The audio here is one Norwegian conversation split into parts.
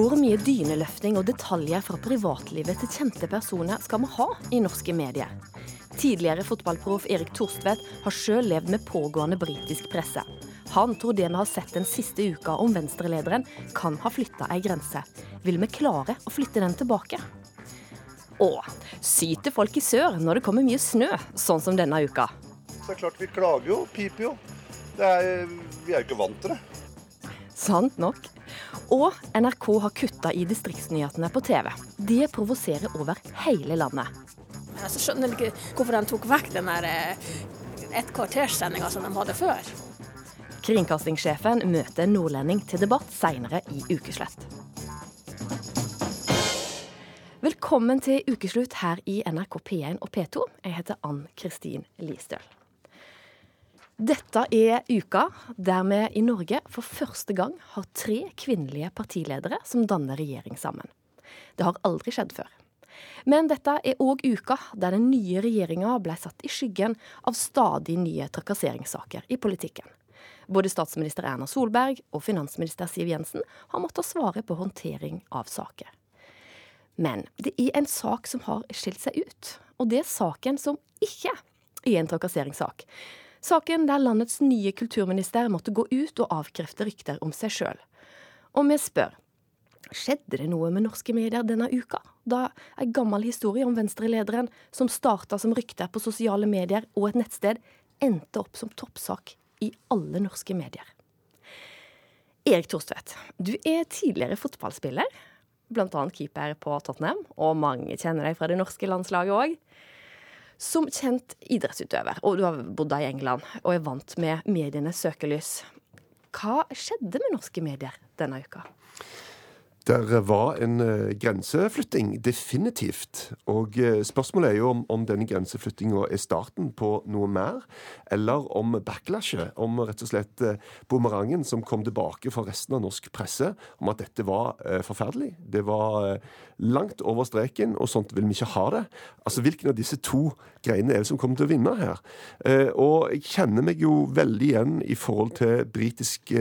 Hvor mye dyneløfting og detaljer fra privatlivet til kjente personer skal vi ha i norske medier? Tidligere fotballproff Erik Thorstvedt har sjøl levd med pågående britisk presse. Han tror det vi har sett den siste uka om venstrelederen, kan ha flytta ei grense. Vil vi klare å flytte den tilbake? Og syter folk i sør når det kommer mye snø, sånn som denne uka? Det er klart vi klager jo, piper jo. Er, vi er jo ikke vant til det. Sant nok. Og NRK har kutta i distriktsnyhetene på TV. Det provoserer over hele landet. Jeg skjønner ikke hvorfor de tok vekk den der eh, ett kvarterssendinga som de hadde før. Kringkastingssjefen møter nordlending til debatt seinere i Ukeslett. Velkommen til ukeslutt her i NRK P1 og P2. Jeg heter Ann Kristin Listøl. Dette er uka der vi i Norge for første gang har tre kvinnelige partiledere som danner regjering sammen. Det har aldri skjedd før. Men dette er òg uka der den nye regjeringa ble satt i skyggen av stadig nye trakasseringssaker i politikken. Både statsminister Erna Solberg og finansminister Siv Jensen har måttet svare på håndtering av saker. Men det er en sak som har skilt seg ut, og det er saken som ikke er en trakasseringssak. Saken der landets nye kulturminister måtte gå ut og avkrefte rykter om seg sjøl. Og vi spør skjedde det noe med norske medier denne uka, da en gammel historie om Venstre-lederen som starta som rykter på sosiale medier og et nettsted, endte opp som toppsak i alle norske medier. Erik Thorstvedt, du er tidligere fotballspiller, bl.a. keeper på Tottenham, og mange kjenner deg fra det norske landslaget òg som kjent idrettsutøver, og du har bodd i England og er vant med medienes søkelys. Hva skjedde med norske medier denne uka? Der var en uh, grenseflytting, definitivt. Og uh, spørsmålet er jo om, om denne grenseflyttinga er starten på noe mer, eller om backlashet, om rett og slett uh, bumerangen som kom tilbake fra resten av norsk presse, om at dette var forferdelig. Det var langt over streken, og sånt vil vi ikke ha det. Altså, Hvilken av disse to greiene er det som kommer til å vinne her? og jeg kjenner meg jo veldig igjen i forhold til britisk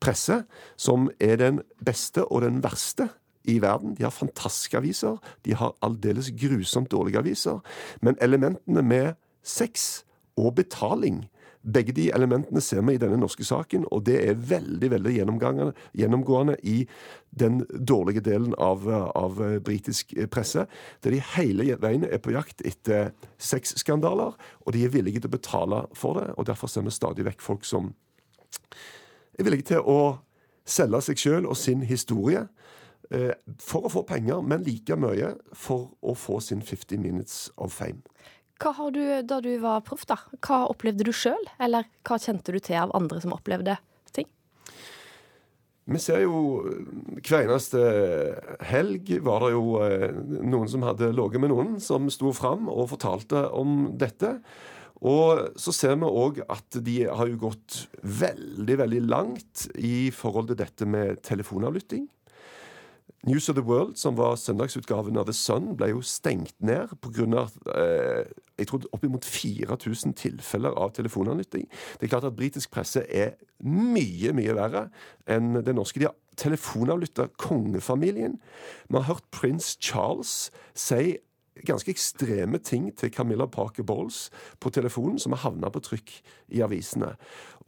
presse, som er den beste og den verste i verden. De har fantastiske aviser. De har aldeles grusomt dårlige aviser. Men elementene med sex og betaling begge de elementene ser vi i denne norske saken, og det er veldig veldig gjennomgående i den dårlige delen av, av britisk presse, der de hele veien er på jakt etter sexskandaler, og de er villige til å betale for det. og Derfor ser vi stadig vekk folk som er villige til å selge seg sjøl og sin historie eh, for å få penger, men like mye for å få sin 50 minutes of fame. Hva har du, Da du var proff, da, hva opplevde du sjøl, eller hva kjente du til av andre som opplevde ting? Vi ser jo hver eneste helg var det jo eh, noen som hadde ligget med noen, som sto fram og fortalte om dette. Og så ser vi òg at de har jo gått veldig, veldig langt i forhold til dette med telefonavlytting. News of the World, som var søndagsutgaven av The Sun, ble jo stengt ned pga. Eh, jeg tror oppimot 4000 tilfeller av telefonavlytting. Det er klart at britisk presse er mye, mye verre enn det norske. De har telefonavlytta kongefamilien. Vi har hørt prins Charles si ganske ekstreme ting til Camilla Parker Bowles på telefonen, som har havna på trykk i avisene.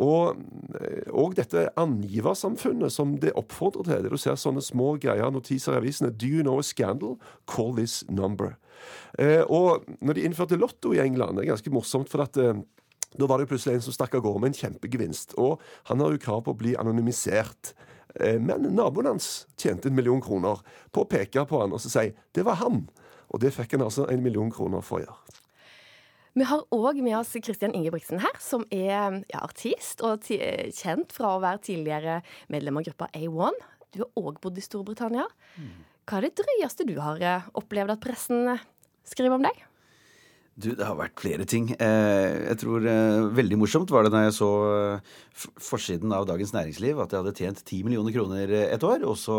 Og, eh, og dette angiversamfunnet som det oppfordrer til. det du ser sånne små greier, notiser i avisene. Do you know a scandal? Call this number. Eh, og når de innførte Lotto i England, det er ganske morsomt, for at eh, da var det plutselig en som stakk av gårde med en kjempegevinst. Og han har jo krav på å bli anonymisert. Eh, men naboen hans tjente en million kroner på å peke på han og så si det var han. Og det fikk han altså en million kroner for å gjøre. Vi har òg med oss Christian Ingebrigtsen her, som er ja, artist og kjent fra å være tidligere medlem av gruppa A1. Du har òg bodd i Storbritannia. Hva er det drøyeste du har eh, opplevd at pressen skriver om deg? Du, det har vært flere ting. Eh, jeg tror Veldig morsomt var det da jeg så forsiden av Dagens Næringsliv at jeg hadde tjent 10 millioner kroner et år. Og så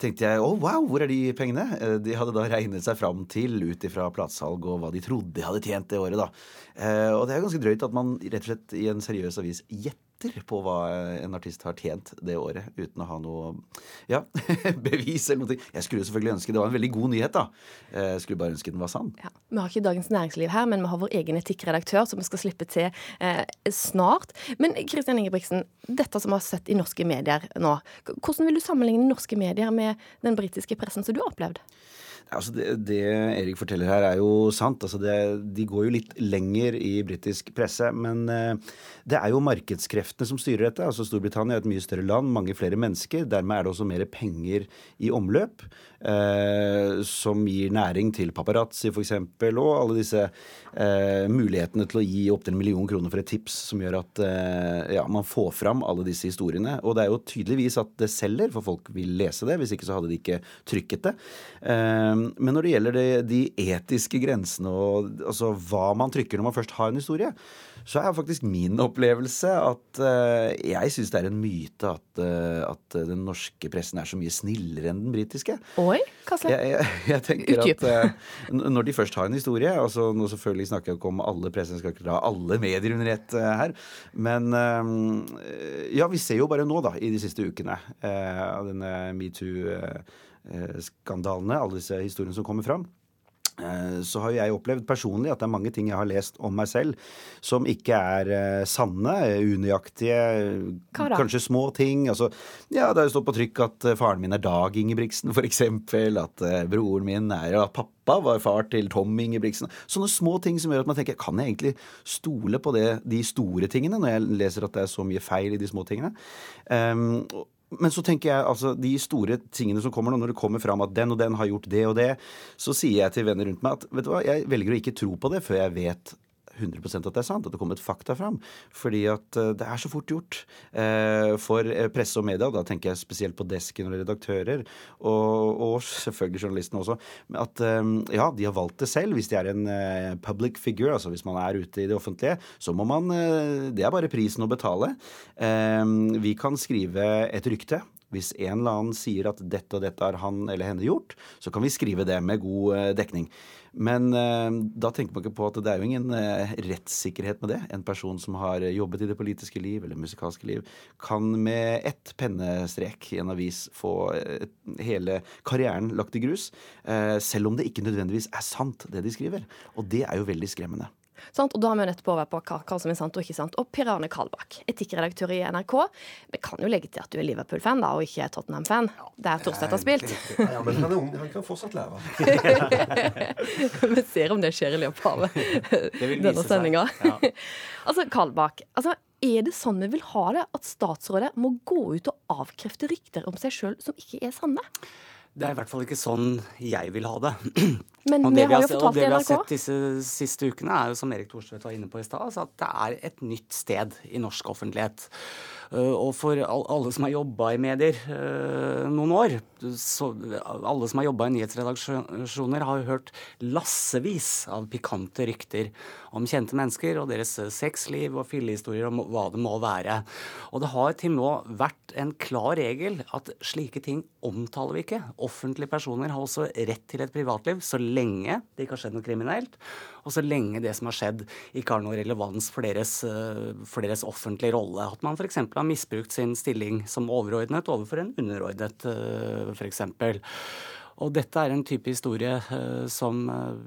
tenkte jeg å oh, wow, hvor er de pengene? Eh, de hadde da regnet seg fram til ut ifra platesalg og hva de trodde de hadde tjent det året, da. Eh, og det er ganske drøyt at man rett og slett i en seriøs avis gjetter gjetter på hva en artist har tjent det året, uten å ha noe ja, bevis eller noe. Jeg skulle selvfølgelig ønske det var en veldig god nyhet, da. Jeg skulle bare ønske den var sann. Ja, vi har ikke Dagens Næringsliv her, men vi har vår egen etikkredaktør som vi skal slippe til eh, snart. Men Kristian Ingebrigtsen, dette som vi har sett i norske medier nå, hvordan vil du sammenligne norske medier med den britiske pressen som du har opplevd? Altså det, det, Erik forteller her, er jo sant. Altså det, de går jo litt lenger i britisk presse. Men eh, det er jo markedskreftene som styrer dette. Altså Storbritannia er et mye større land, mange flere mennesker. Dermed er det også mer penger i omløp. Eh, som gir næring til paparazzi f.eks. Og alle disse eh, mulighetene til å gi opptil en million kroner for et tips som gjør at eh, ja, man får fram alle disse historiene. Og det er jo tydeligvis at det selger, for folk vil lese det. Hvis ikke så hadde de ikke trykket det. Eh, men når det gjelder det, de etiske grensene og altså, hva man trykker når man først har en historie, så er faktisk min opplevelse at uh, jeg syns det er en myte at, uh, at, den norske pressen er så mye snillere enn den britiske. Oi, slags? Jeg, jeg, jeg tenker at uh, når de først har en historie altså Nå selvfølgelig snakker jeg ikke om alle pressen, skal ikke dra alle medier under ett her. Men ja, vi ser jo bare nå, da, i de siste ukene, av denne metoo Eh, skandalene, alle disse historiene som kommer fram eh, så har jeg opplevd personlig at det er mange ting jeg har lest om meg selv som ikke er uh, sanne, unøyaktige, kanskje små ting. Altså, ja, det har stått på trykk at uh, faren min er Dag Ingebrigtsen, f.eks. At broren min er at pappa var far til Tom Ingebrigtsen. Sånne små ting som gjør at man tenker kan jeg egentlig stole på det, de store tingene, når jeg leser at det er så mye feil i de små tingene. Um, men så tenker jeg altså de store tingene som kommer nå, når det kommer fram at den og den har gjort det og det, så sier jeg til venner rundt meg at vet du hva, jeg velger å ikke tro på det før jeg vet 100% at det er sant, at det kommer et fakta fram. Fordi at uh, det er så fort gjort uh, for uh, presse og media, og da tenker jeg spesielt på desken og redaktører, og, og selvfølgelig journalistene også, at ja, de har valgt det selv. Hvis de er en public figure, altså hvis man er ute i det offentlige, så må man Det er bare prisen å betale. vi kan skrive et rykte. Hvis en eller annen sier at dette og dette har han eller henne gjort, så kan vi skrive det med god eh, dekning. Men eh, da tenker man ikke på at det er jo ingen eh, rettssikkerhet med det. En person som har jobbet i det politiske liv eller musikalske liv, kan med ett pennestrek i en avis få hele karrieren lagt i grus. Selv om det ikke nødvendigvis er sant, det de skriver. Og det er jo veldig skremmende. Sant? Og da har vi nettopp over på hva, hva, som er sant og ikke sant. Og Per Arne Kalbakk, etikkredaktør i NRK. Vi kan jo legge til at du er Liverpool-fan da, og ikke Tottenham-fan, der Torstedt har spilt. Ja, men han er ung, han kan fortsatt lære. vi ser om det skjer i løpet av denne sendinga. Ja. altså, Kalbakk. Altså, er det sånn vi vil ha det? At statsrådet må gå ut og avkrefte rykter om seg sjøl som ikke er sanne? Det er i hvert fall ikke sånn jeg vil ha det. Men vi har jo og det. Det vi har sett disse siste ukene, er jo som Erik Thorstvedt var inne på i stad, altså at det er et nytt sted i norsk offentlighet. Eh, og for alle som har jobba i medier eh, noen år, så alle som har jobba i nyhetsredaksjoner, har hørt lassevis av pikante rykter om kjente mennesker og deres sexliv og fyllehistorier om hva det må være. Og det har til nå vært en klar regel at slike ting omtaler vi ikke. Offentlige personer har også rett til et privatliv så lenge det ikke har skjedd noe kriminelt, og så lenge det som har skjedd, ikke har noe relevans for deres, eh, for deres offentlige rolle. At man f.eks. har misbrukt sin stilling som overordnet overfor en underordnet, eh, f.eks. Og dette er en type historie uh, som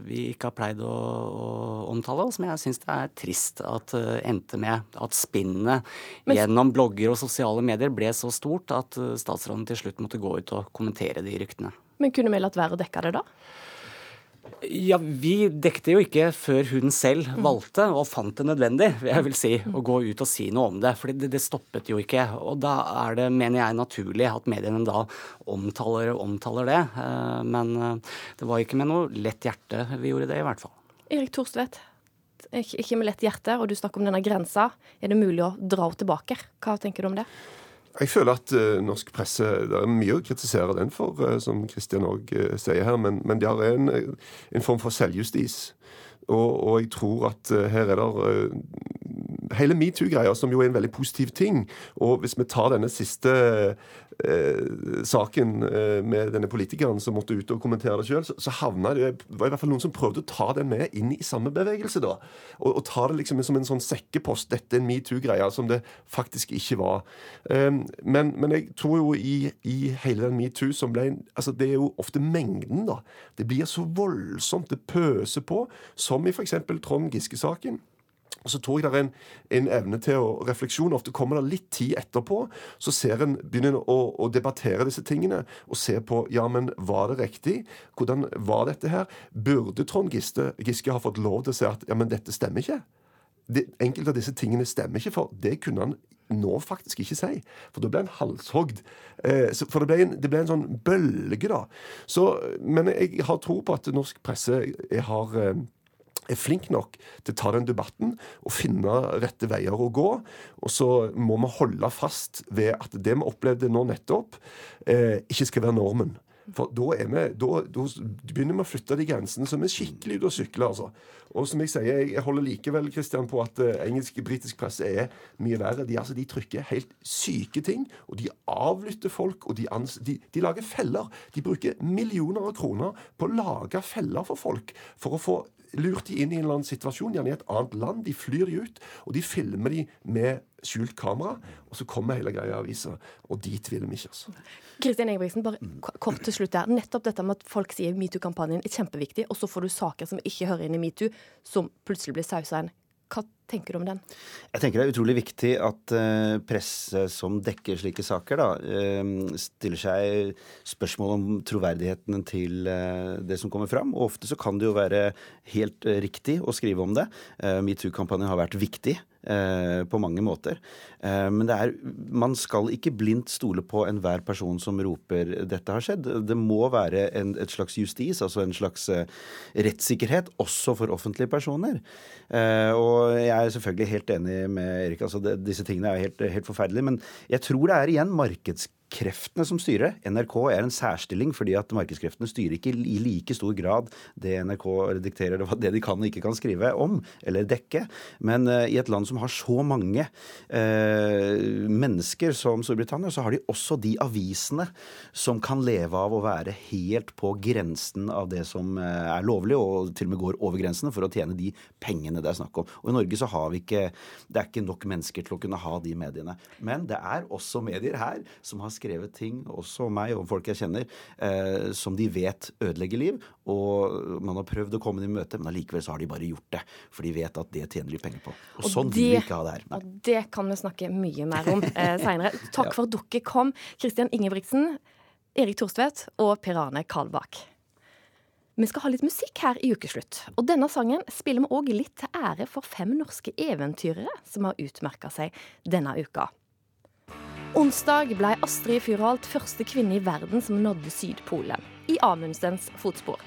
vi ikke har pleid å, å omtale, og som jeg syns det er trist at uh, endte med at spinnet Men... gjennom blogger og sosiale medier ble så stort at statsråden til slutt måtte gå ut og kommentere de ryktene. Men kunne vi latt være å dekke det da? Ja, Vi dekte jo ikke før hun selv valgte, og fant det nødvendig, jeg vil si, å gå ut og si noe om det. For det, det, stoppet jo ikke. Og da er det, mener jeg, naturlig at mediene da omtaler, omtaler det. Eh, men eh, det var ikke med noe lett hjerte vi gjorde det, i hvert fall. Erik Thorstvedt, ikke med lett hjerte, og du snakker om denne grensa. Er det mulig å dra henne tilbake? Hva tenker du om det? Jeg føler at uh, norsk presse Det er mye å kritisere den for, uh, som Kristian òg uh, sier her, men, men det er en, en form for selvjustis. Og, og, jeg tror at her er det hele metoo-greia, som jo er en veldig positiv ting, og hvis vi tar denne siste eh, saken eh, med denne politikeren som måtte ut og kommentere det sjøl, så, så havna det var i hvert fall noen som prøvde å ta den med inn i samme bevegelse, da. Og, og ta det liksom som en sånn sekkepost. Dette er en metoo-greie, som det faktisk ikke var. Um, men, men, jeg tror jo i, i hele den metoo som ble altså Det er jo ofte mengden, da. Det blir så voldsomt. Det pøser på. Som i f.eks. Trond Giske-saken. Og så tror jeg det er en, en evne til å refleksjon. Ofte kommer det litt tid etterpå. Så ser en, begynner en å, å, debattere disse tingene og se på ja, men var det riktig? Hvordan var dette her? Burde Trond Giske, Giske ha fått lov til å si at ja, men dette stemmer ikke? Det, enkelte av disse tingene stemmer ikke, for det kunne han nå faktisk ikke si. For da ble han halshogd. Eh, for det ble, en, det ble, en, sånn bølge, da. Så, men jeg har tro på at norsk presse har eh, er flink nok til å ta den debatten og finne rette veier å gå. Og så må vi holde fast ved at det vi opplevde nå nettopp, eh, ikke skal være normen. For da, vi, da, da, begynner vi å flytte de grensene som er skikkelig ute å sykle. altså. Og som jeg sier, jeg holder likevel Christian, på at uh, engelsk-britisk presse er mye verre. De, altså, de, trykker helt syke ting, og de avlytter folk. og de, de, de, lager feller. De bruker millioner av kroner på å lage feller for folk for å få lurt de inn i en eller annen situasjon, gjerne i et annet land. De flyr de ut, og de filmer de med skjult kamera. Og så kommer hele greia i avisa, og dit vil vi ikke. altså. Kristian Ingebrigtsen, bare kort til slutt der. Nettopp dette med at folk sier metoo-kampanjen er kjempeviktig, og så får du saker som ikke hører inn i metoo, som plutselig blir sausa inn. Hva tenker du om den? Jeg tenker Det er utrolig viktig at uh, presse som dekker slike saker, da, uh, stiller seg spørsmål om troverdigheten til uh, det som kommer fram. Og ofte så kan det jo være helt riktig å skrive om det. Metoo-kampanjen har vært viktig. Eh, på mange måter. Eh, men er, man skal ikke blindt stole på enhver person som roper 'dette har skjedd'. Det må være en, et slags justis, altså en slags eh, rettssikkerhet, også for offentlige personer. Og jeg er selvfølgelig helt enig med Erik. altså det, Disse tingene er helt, helt forferdelige. Men jeg tror det er igjen markeds markedskreftene som styrer. NRK er en særstilling fordi at markedskreftene styrer ikke i like stor grad det NRK dikterer, det de kan og ikke kan skrive om eller dekke. Men uh, i et land som har så mange uh, mennesker som Storbritannia, så har de også de avisene som kan leve av å være helt på grensen av det som uh, er lovlig, og til og med går over grensene for å tjene de pengene det er snakk om. Og i Norge så har vi ikke Det er ikke nok mennesker til å kunne ha de mediene. Men det er også medier her som har skrevet ting, også meg og folk jeg kjenner, eh, som de vet ødelegger liv. Og man har prøvd å komme dem i møte, men allikevel så har de bare gjort det. For de vet at det tjener de penger på. Og, og sånn det, vil vi ikke ha det her. Nei. Og det kan vi snakke mye mer om eh, seinere. Takk ja. for at dere kom, Kristian Ingebrigtsen, Erik Thorstvedt og Per Arne Kalbakk. Vi skal ha litt musikk her i Ukeslutt. Og denne sangen spiller vi òg litt til ære for fem norske eventyrere som har utmerka seg denne uka. Onsdag ble Astrid Fyrholt første kvinne i verden som nådde Sydpolen, i Amundsens fotspor.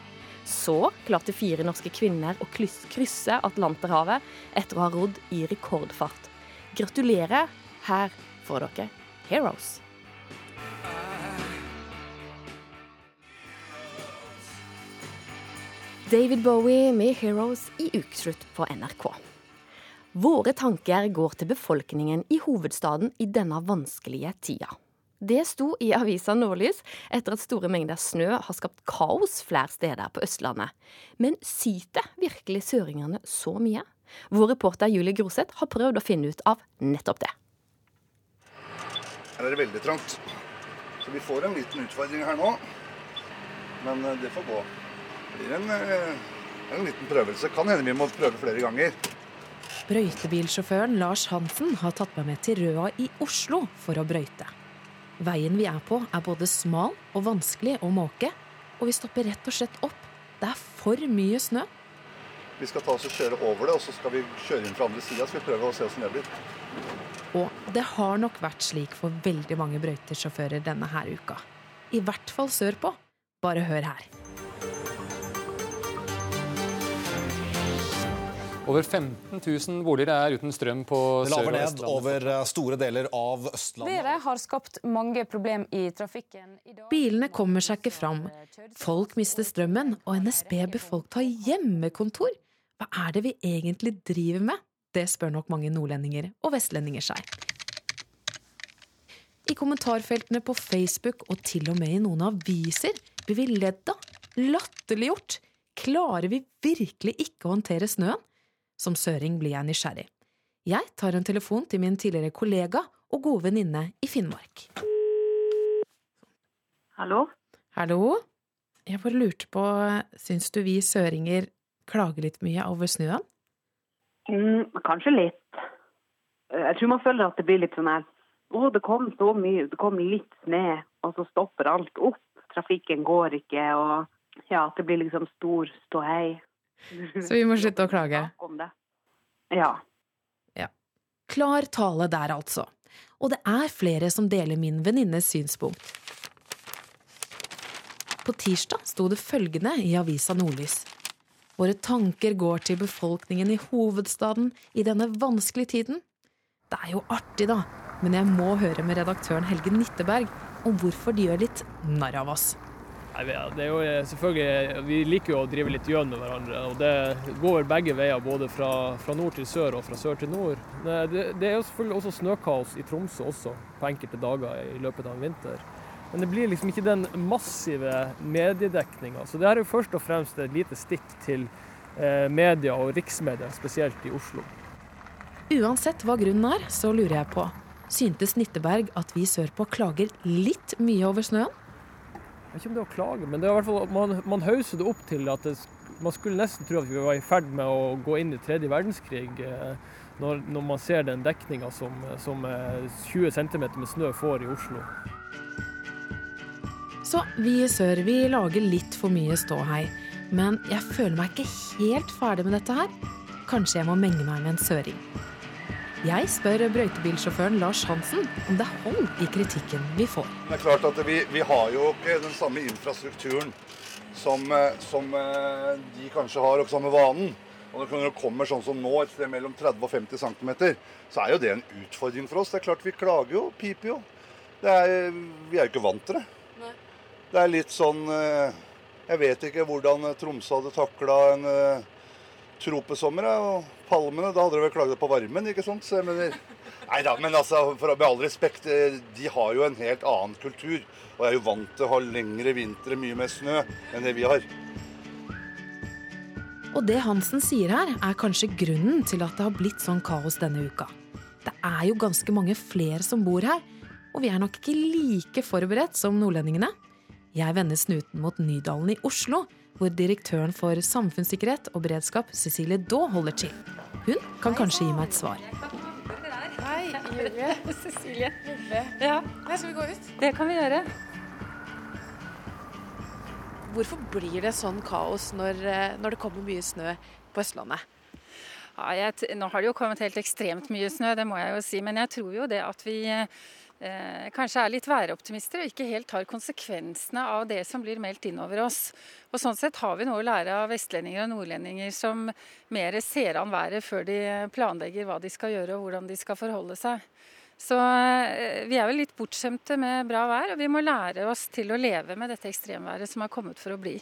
Så klarte fire norske kvinner å krysse Atlanterhavet etter å ha rodd i rekordfart. Gratulerer. Her får dere Heroes. David Bowie med 'Heroes' i ukeslutt på NRK. Våre tanker går til befolkningen i hovedstaden i denne vanskelige tida. Det sto i avisa Nordlys etter at store mengder snø har skapt kaos flere steder på Østlandet. Men syter virkelig søringene så mye? Vår reporter Julie Groseth har prøvd å finne ut av nettopp det. Her er det veldig trangt, så vi får en liten utfordring her nå. Men eh, det får gå. Det blir en, eh, en liten prøvelse. Kan hende vi må prøve flere ganger. Brøytebilsjåføren Lars Hansen har tatt meg med til Røa i Oslo for å brøyte. Veien vi er på er både smal og vanskelig å måke, og vi stopper rett og slett opp. Det er for mye snø. Vi skal ta oss og kjøre over det, og så skal vi kjøre inn fra andre sida. Skal vi prøve å se åssen det blir. Og det har nok vært slik for veldig mange brøytesjåfører denne her uka. I hvert fall sørpå. Bare hør her. Over 15 000 boliger er uten strøm på Sør- og Østlandet. over eh, store deler av Østlandet. Været har skapt mange problem i trafikken. I Bilene kommer seg ikke fram. Folk mister strømmen, og NSB ber folk ta hjemmekontor. Hva er det vi egentlig driver med? Det spør nok mange nordlendinger og vestlendinger seg. I kommentarfeltene på Facebook og til og med i noen aviser blir vi ledd av, latterliggjort. Klarer vi virkelig ikke å håndtere snøen? Som søring blir jeg nysgjerrig. Jeg tar en telefon til min tidligere kollega og gode venninne i Finnmark. Hallo? Hallo? Jeg bare lurte på, syns du vi søringer klager litt mye over snøen? Mm, kanskje litt. Jeg tror man føler at det blir litt sånn her Å, det kom så mye, det kom litt snø, og så stopper alt opp. Trafikken går ikke, og ja, at det blir liksom stor ståhei. Så vi må slutte å klage? Ja. Ja. Klar tale der, altså. Og det er flere som deler min venninnes synspunkt. På tirsdag sto det følgende i avisa Nordlys. Våre tanker går til befolkningen i hovedstaden i denne vanskelige tiden. Det er jo artig, da, men jeg må høre med redaktøren Helge Nitteberg om hvorfor de gjør litt narr av oss. Det er jo eh, selvfølgelig, Vi liker jo å drive litt gjennom hverandre. og Det går begge veier, både fra, fra, nord til sør og fra sør til nord. Det, det er jo selvfølgelig også snøkaos i Tromsø også, på enkelte dager i løpet av en vinter. Men det blir liksom ikke den massive mediedekninga. Så det er jo først og fremst et lite stikk til eh, media og riksmedia, spesielt i Oslo. Uansett hva grunnen er, så lurer jeg på. Syntes Nitteberg at vi sørpå klager litt mye over snøen? Jeg vet ikke om det å klage, men det var hvert fall, man, man hauser det opp til at det, man skulle nesten tro at vi var i ferd med å gå inn i tredje verdenskrig. Eh, når, når man ser den dekninga som, som 20 eh, cm med snø får i Oslo. Så vi i sør vi lager litt for mye ståhei. Men jeg føler meg ikke helt ferdig med dette her. Kanskje jeg må menge meg med en søring. Jeg spør brøytebilsjåføren Lars Hansen om det er hold i kritikken vi får. Det er klart at Vi, vi har jo ikke den samme infrastrukturen som, eh, som, eh, de kanskje har, og samme vanen. Og når det kommer sånn som nå, et sted mellom 30 og 50 cm, så er jo det en utfordring for oss. Det er klart Vi klager jo, piper jo. Er, vi er jo ikke vant til det. Nei. Det er litt sånn eh, Jeg vet ikke hvordan Tromsø hadde takla en tropesommer. Og palmene, da hadde de vel klaget på varmen, ikke sant? Så jeg mener, nei da, men altså, for, med all respekt, eh, de har jo en helt annen kultur. Og er jo vant til å ha lengre vintre, mye mer snø enn det vi har. Og det Hansen sier her, er kanskje grunnen til at det har blitt sånn kaos denne uka. Det er jo ganske mange flere som bor her, og vi er nok ikke like forberedt som nordlendingene. Jeg vender snuten mot Nydalen i Oslo, hvor direktøren for samfunnssikkerhet og beredskap, Cecilie Daa, holder til. Hun kan kanskje gi meg et svar. Hei, Julie. Cecilie. Ja. Skal vi gå ut? Det kan vi gjøre. Hvorfor blir det sånn kaos når, eh, når det kommer mye snø på Østlandet? Ja, jeg, nå har det jo kommet helt ekstremt mye snø, det må jeg jo si. Men jeg tror jo det at vi eh, kanskje er litt væroptimister og ikke helt tar konsekvensene av det som blir meldt innover oss. Og Sånn sett har vi noe å lære av vestlendinger og nordlendinger som mer ser an været før de planlegger hva de skal gjøre og hvordan de skal forholde seg. Så eh, vi er vel litt bortskjemte med bra vær, og vi må lære oss til å leve med dette ekstremværet som har kommet for å bli.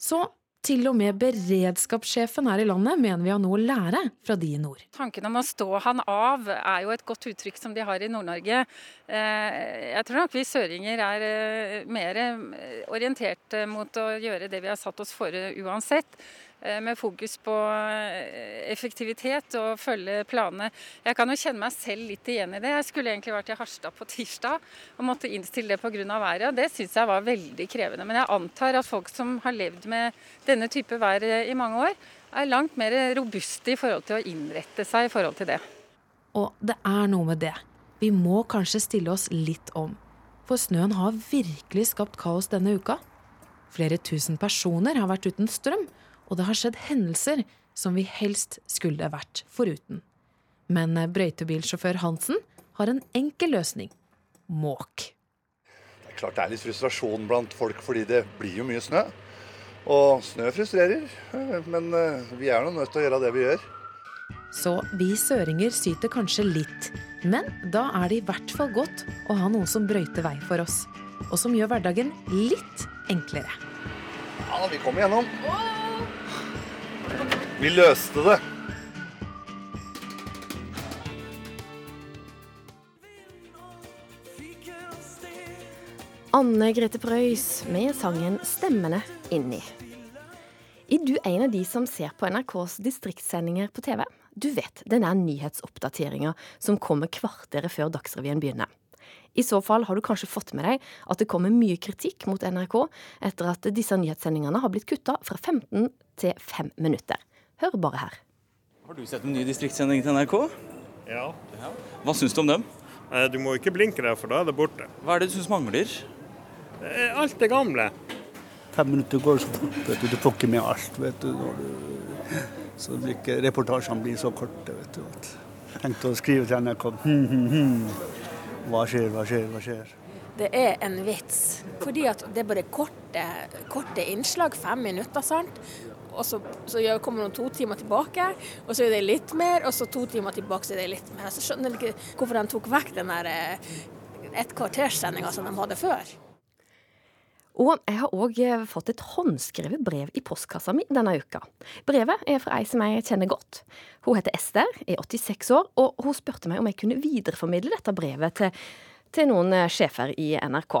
Så til og med beredskapssjefen her i landet mener vi har noe å lære fra de i nord. Tanken om å stå han av er jo et godt uttrykk som de har i Nord-Norge. Eh, jeg tror nok vi søringer er eh, mer orientert mot å gjøre det vi har satt oss for uansett. Eh, med fokus på eh, effektivitet og følge planene. Jeg kan jo kjenne meg selv litt igjen i det. Jeg skulle egentlig vært i Harstad på tirsdag og måtte innstille det pga. været. Det syns jeg var veldig krevende. Men jeg antar at folk som har levd med denne type vær i mange år, er langt mer robuste i forhold til å innrette seg i forhold til det. Og det er noe med det. Vi må kanskje stille oss litt om. For snøen har virkelig skapt kaos denne uka. Flere tusen personer har vært uten strøm og det har skjedd hendelser som vi helst skulle vært foruten. Men brøytebilsjåfør Hansen har en enkel løsning måk. Det er klart det er litt frustrasjon blant folk fordi det blir jo mye snø. Og snø frustrerer, men eh, vi er nå nødt til å gjøre det vi gjør. Så vi søringer syter kanskje litt, men da er det i hvert fall godt å ha noen som brøyter vei for oss. Og som gjør hverdagen litt enklere. Ja, vi kommer gjennom. Vi løste det. Anne Grete Preus med sangen 'Stemmene inni'. Er du en av de som ser på NRKs distriktssendinger på TV? Du vet den er nyhetsoppdateringa som kommer kvarteret før Dagsrevyen begynner. I så fall har du kanskje fått med deg at det kommer mye kritikk mot NRK etter at disse nyhetssendingene har blitt kutta fra 15 til 5 minutter. Hør bare her. Har du sett den nye distriktssendingen til NRK? Ja. Hva syns du om dem? Eh, Du må ikke blinke der, for da er det borte. Hva er det du syns mangler? Eh, Alt det gamle. Fem minutter går så fort. vet du. Du får ikke med alt. vet du. Når du... Så ikke, reportasjene blir så korte. vet du. Tenkte å skrive til NRK hm, hm, hm. Hva skjer, hva skjer, hva skjer? Det er en vits. Fordi at det er bare korte, korte innslag, fem minutter, sant. Og så, så kommer noen to timer tilbake, og så er det litt mer, og så to timer tilbake, så er det litt mer. Så skjønner jeg ikke hvorfor de tok vekk den der et kvarters-sendinga som de hadde før. Og jeg har òg fått et håndskrevet brev i postkassa mi denne uka. Brevet er fra ei som jeg kjenner godt. Hun heter Ester, er 86 år, og hun spurte meg om jeg kunne videreformidle dette brevet til, til noen eh, sjefer i NRK.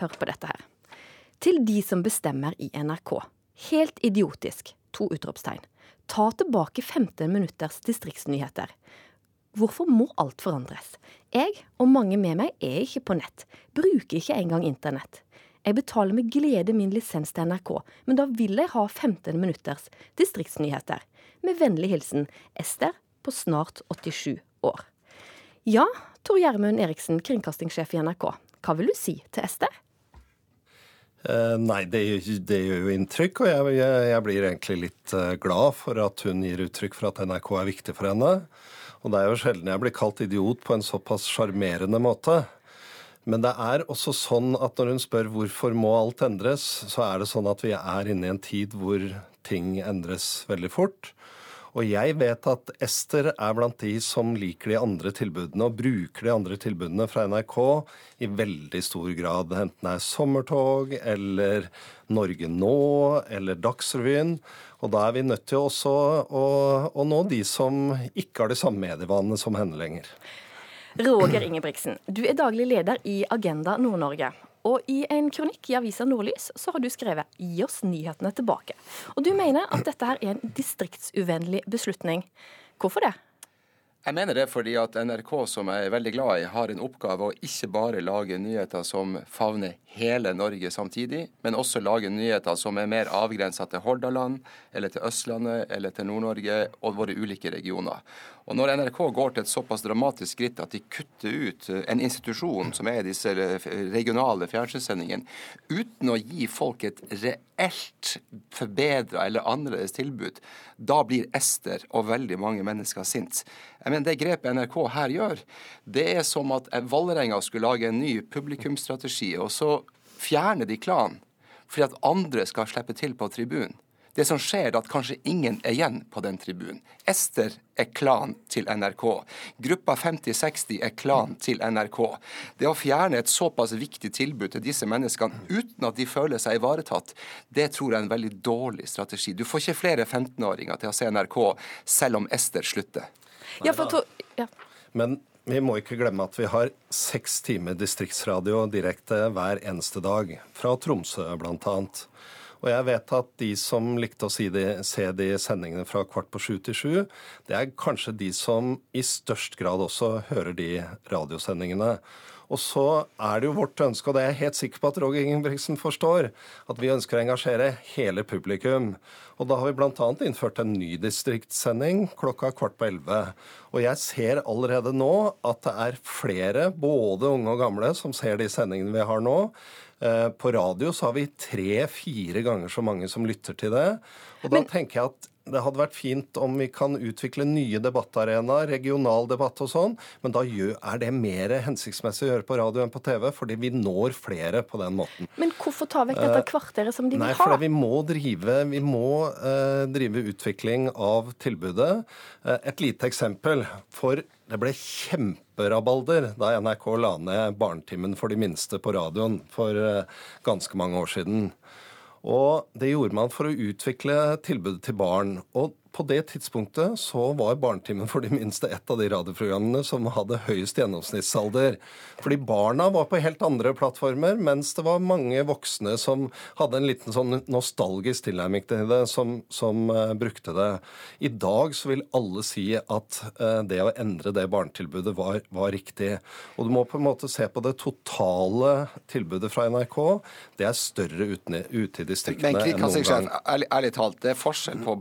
Hør på dette her. Til de som bestemmer i NRK. Helt idiotisk. To utropstegn. Ta tilbake 15 minutters distriktsnyheter. Hvorfor må alt forandres? Jeg, og mange med meg, er ikke på nett. Bruker ikke engang internett. Jeg betaler med glede min lisens til NRK, men da vil jeg ha 15 minutters distriktsnyheter. Med vennlig hilsen Ester på snart 87 år. Ja, Tor Gjermund Eriksen, kringkastingssjef i NRK. Hva vil du si til Ester? Eh, nei, det, det gjør jo inntrykk, og jeg, jeg, jeg blir egentlig litt eh, glad for at hun gir uttrykk for at NRK er viktig for henne. Og det er jo sjelden jeg blir kalt idiot på en såpass sjarmerende måte. Men det er også sånn at når hun spør hvorfor må alt endres, så er det sånn at vi er inne i en tid hvor ting endres veldig fort. Og jeg vet at Ester er blant de som liker de andre tilbudene og bruker de andre tilbudene fra NRK i veldig stor grad. Enten det er Sommertog eller Norge nå eller Dagsrevyen. Og da er vi nødt til også å, å nå de som ikke har de samme medievanene som henne lenger. Roger Ingebrigtsen, du er daglig leder i Agenda Nord-Norge. Og i en kronikk i avisa Nordlys så har du skrevet 'Gi oss nyhetene tilbake'. Og du mener at dette her er en distriktsuvennlig beslutning. Hvorfor det? Jeg mener det fordi at NRK, som jeg er veldig glad i, har en oppgave å ikke bare lage nyheter som favner hele Norge samtidig, men også lage nyheter som er mer avgrensa til Hordaland, eller til Østlandet, eller til Nord-Norge og våre ulike regioner. Og Når NRK går til et såpass dramatisk skritt at de kutter ut en institusjon som er disse regionale fjernsynssendingene, uten å gi folk et reelt forbedra eller annerledes tilbud, da blir Ester og veldig mange mennesker sint. Jeg mener, Det grepet NRK her gjør, det er som at Vålerenga skulle lage en ny publikumsstrategi, og så fjerner de klanen fordi at andre skal slippe til på tribunen. Det som skjer, er at kanskje ingen er igjen på den tribunen. Ester er klan til NRK. Gruppa 5060 er klan til NRK. Det å fjerne et såpass viktig tilbud til disse menneskene uten at de føler seg ivaretatt, det tror jeg er en veldig dårlig strategi. Du får ikke flere 15-åringer til å se NRK selv om Ester slutter. Ja, for to, ja. Men vi må ikke glemme at vi har seks timer distriktsradio direkte hver eneste dag. Fra Tromsø bl.a. Og jeg vet at de som likte å si de, se de sendingene fra kvart på sju til sju, det er kanskje de som i størst grad også hører de radiosendingene. Og så er det jo vårt ønske, og det er jeg helt sikker på at Roger Ingebrigtsen forstår, at vi ønsker å engasjere hele publikum. Og da har vi bl.a. innført en ny distriktssending klokka kvart på elleve. Og jeg ser allerede nå at det er flere, både unge og gamle, som ser de sendingene vi har nå. Eh, På radio så har vi tre-fire ganger så mange som lytter til det. Og da tenker jeg at det hadde vært fint om vi kan utvikle nye debattarenaer, regional debatt og sånn, men da er det mer hensiktsmessig å gjøre på radio enn på TV, fordi vi når flere på den måten. Men hvorfor ta vekk dette Eh, kvarteret som de Nei, vil for ha? vi må drive, vi må, uh, drive utvikling av tilbudet. Uh, et lite eksempel. For det ble kjemperabalder da NRK la ned Barnetimen for de minste på radioen for eh, ganske mange år siden. Og det gjorde man for å utvikle tilbudet til barn. Og på det tidspunktet så var Barnetimen for de minste et av de radioprogrammene som hadde høyest gjennomsnittsalder. Fordi barna var på helt andre plattformer, mens det var mange voksne som hadde en liten sånn nostalgisk tilnærming til det, som, som uh, brukte det. I dag så vil alle si at uh, det å endre det barnetilbudet var, var riktig. Og du må på en måte se på det totale tilbudet fra NRK. Det er større ute, ute i distriktene enn noen gang. ærlig, ærlig talt, det er forskjell på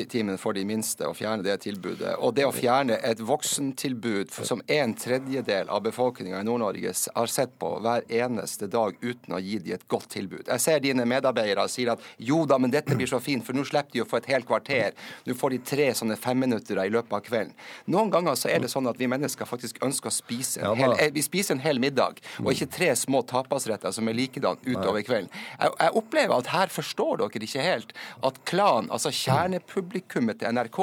barnetimen for de minste å fjerne det tilbudet, og det å fjerne et voksentilbud som en tredjedel av befolkninga i Nord-Norge har sett på hver eneste dag uten å gi dem et godt tilbud. Jeg ser dine medarbeidere sier at jo da, men dette blir så fint, for nå slipper de å få et helt kvarter. Nå får de tre sånne femminuttere i løpet av kvelden. Noen ganger så er det sånn at vi mennesker faktisk ønsker å spise en hel, eh, vi spiser en hel middag, og ikke tre små tapasretter som er likedan utover kvelden. Jeg, jeg opplever at her forstår dere ikke helt at Klan, altså kjernepublikummet til NRK,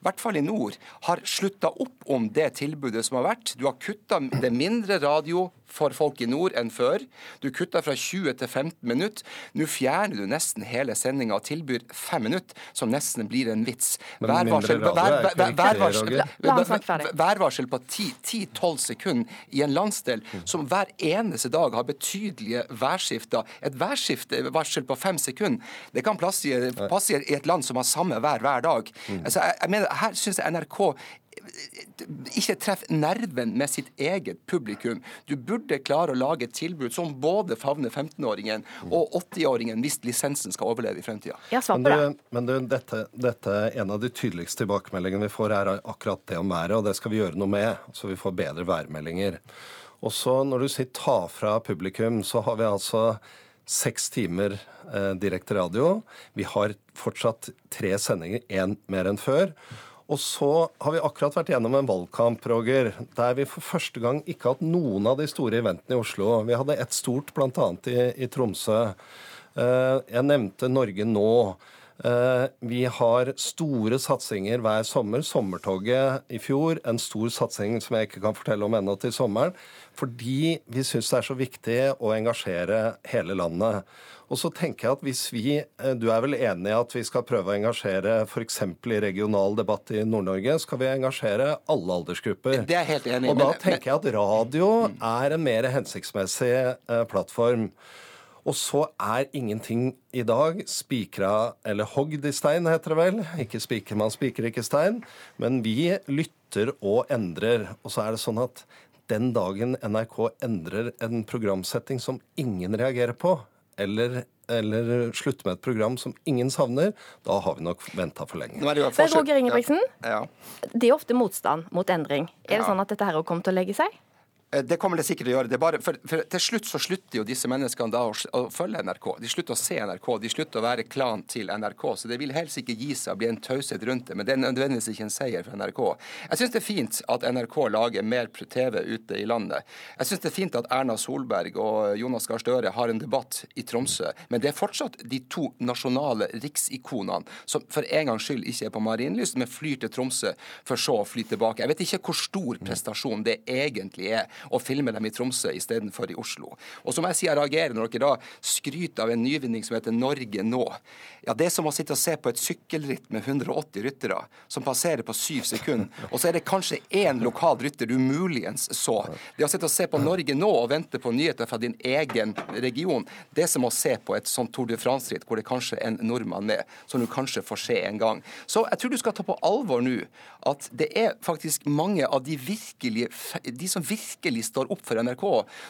i hvert fall i nord, har slutta opp om det tilbudet som har vært. Du har kutta det mindre radio for folk i nord enn før. Du kutta fra 20 til 15 minutter. Nå fjerner du nesten hele sendinga og tilbyr fem minutter, som nesten blir en vits. Værvarsel, på 10-12 sekunder i en landsdel som hver eneste dag har betydelige værskifter. Et værskiftevarsel på fem sekunder, det kan passe i, passe i et land som har samme vær hver dag. Altså, jeg, jeg mener, her syns jeg NRK ikke treffer nerven med sitt eget publikum. Du burde klare å lage et tilbud som både favner 15-åringen og 80-åringen hvis lisensen skal overleve i fremtida. Men, du, men du, dette, dette, en av de tydeligste tilbakemeldingene vi får, er akkurat det om været, og det skal vi gjøre noe med, så vi får bedre værmeldinger. Og så når du sier ta fra publikum, så har vi altså seks timer eh, direkte radio. Vi har fortsatt tre sendinger, én mer enn før. Og så har vi akkurat vært gjennom en valgkamp, Roger, der vi for første gang ikke har hatt noen av de store eventene i Oslo. Vi hadde ett stort, bl.a. I, i Tromsø. Eh, Jeg nevnte Norge nå. Eh, Vi har store satsinger hver sommer. Sommertoget i fjor, en stor satsing som jeg ikke kan fortelle om ennå til sommeren. Fordi vi syns det er så viktig å engasjere hele landet. Og så tenker jeg at hvis vi, eh, Du er vel enig i at vi skal prøve å engasjere f.eks. i regional debatt i Nord-Norge? Skal vi engasjere alle aldersgrupper? Det er helt enig Og da tenker jeg at radio er en mer hensiktsmessig eh, plattform. Og så er ingenting i dag spikra eller hogd i stein, heter det vel. Ikke spiker, man spiker ikke stein. Men vi lytter og endrer. Og så er det sånn at den dagen NRK endrer en programsetting som ingen reagerer på, eller, eller slutter med et program som ingen savner, da har vi nok venta for lenge. Nå er det forskjell- Roger Ingebrigtsen, Ja. det er ofte motstand mot endring. Er det sånn at dette her kommer til å legge seg? Eh, Det kommer det sikkert til å gjøre. Bare, for, for Til slutt så slutter jo disse menneskene da å, å følge NRK. De slutter å se NRK. De slutter å være klan til NRK. Så det vil helst ikke gi seg å bli en taushet rundt det. Men det er nødvendigvis ikke en seier for NRK. Jeg syns det er fint at NRK lager mer TV ute i landet. Jeg syns det er fint at Erna Solberg og Jonas Gahr Støre har en debatt i Tromsø. Men det er fortsatt de to nasjonale riksikonene som for en gangs skyld ikke er på Marienlyst, men flyr til Tromsø for så å fly tilbake. Jeg vet ikke hvor stor prestasjon det egentlig er å filme dem i Tromsø istedenfor i Oslo. Og så må jeg si jeg reagerer når dere da skryter av en nyvinning som heter Norge nå. Ja, Det er som å sitte og se på et sykkelritt med 180 ryttere som passerer på syv sekunder, og så er det kanskje én lokal rytter du muligens så. Det å sitte og se på Norge nå og vente på nyheter fra din egen region, det er som å se på et sånt Tour de France-ritt hvor det kanskje er en nordmann med, som du kanskje får se en gang. Så jeg tror du skal ta på alvor nå at det er faktisk mange av de virkelige, de som virkelig står opp for NRK,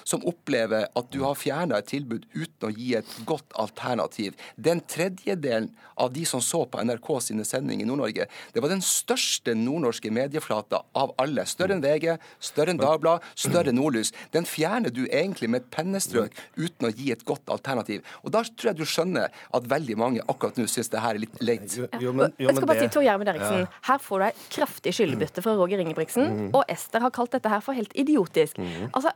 som opplever at du har fjerna et tilbud uten å gi et godt alternativ. Den tredjedelen av de som så på NRK sine sendinger i Nord-Norge, det var den største nordnorske medieflata av alle. Større enn VG, større enn Dagbladet, større enn Nordlys. Den fjerner du egentlig med et pennestrøk uten å gi et godt alternativ. Og da tror jeg du skjønner at veldig mange akkurat nå syns det her er litt leit. jeg skal bare si Tor Gjermund Eriksen, Her får du ei kraftig skyldbytte fra Roger Ingebrigtsen. Mhm. Og Ester har kalt dette her for helt idiotisk. Altså,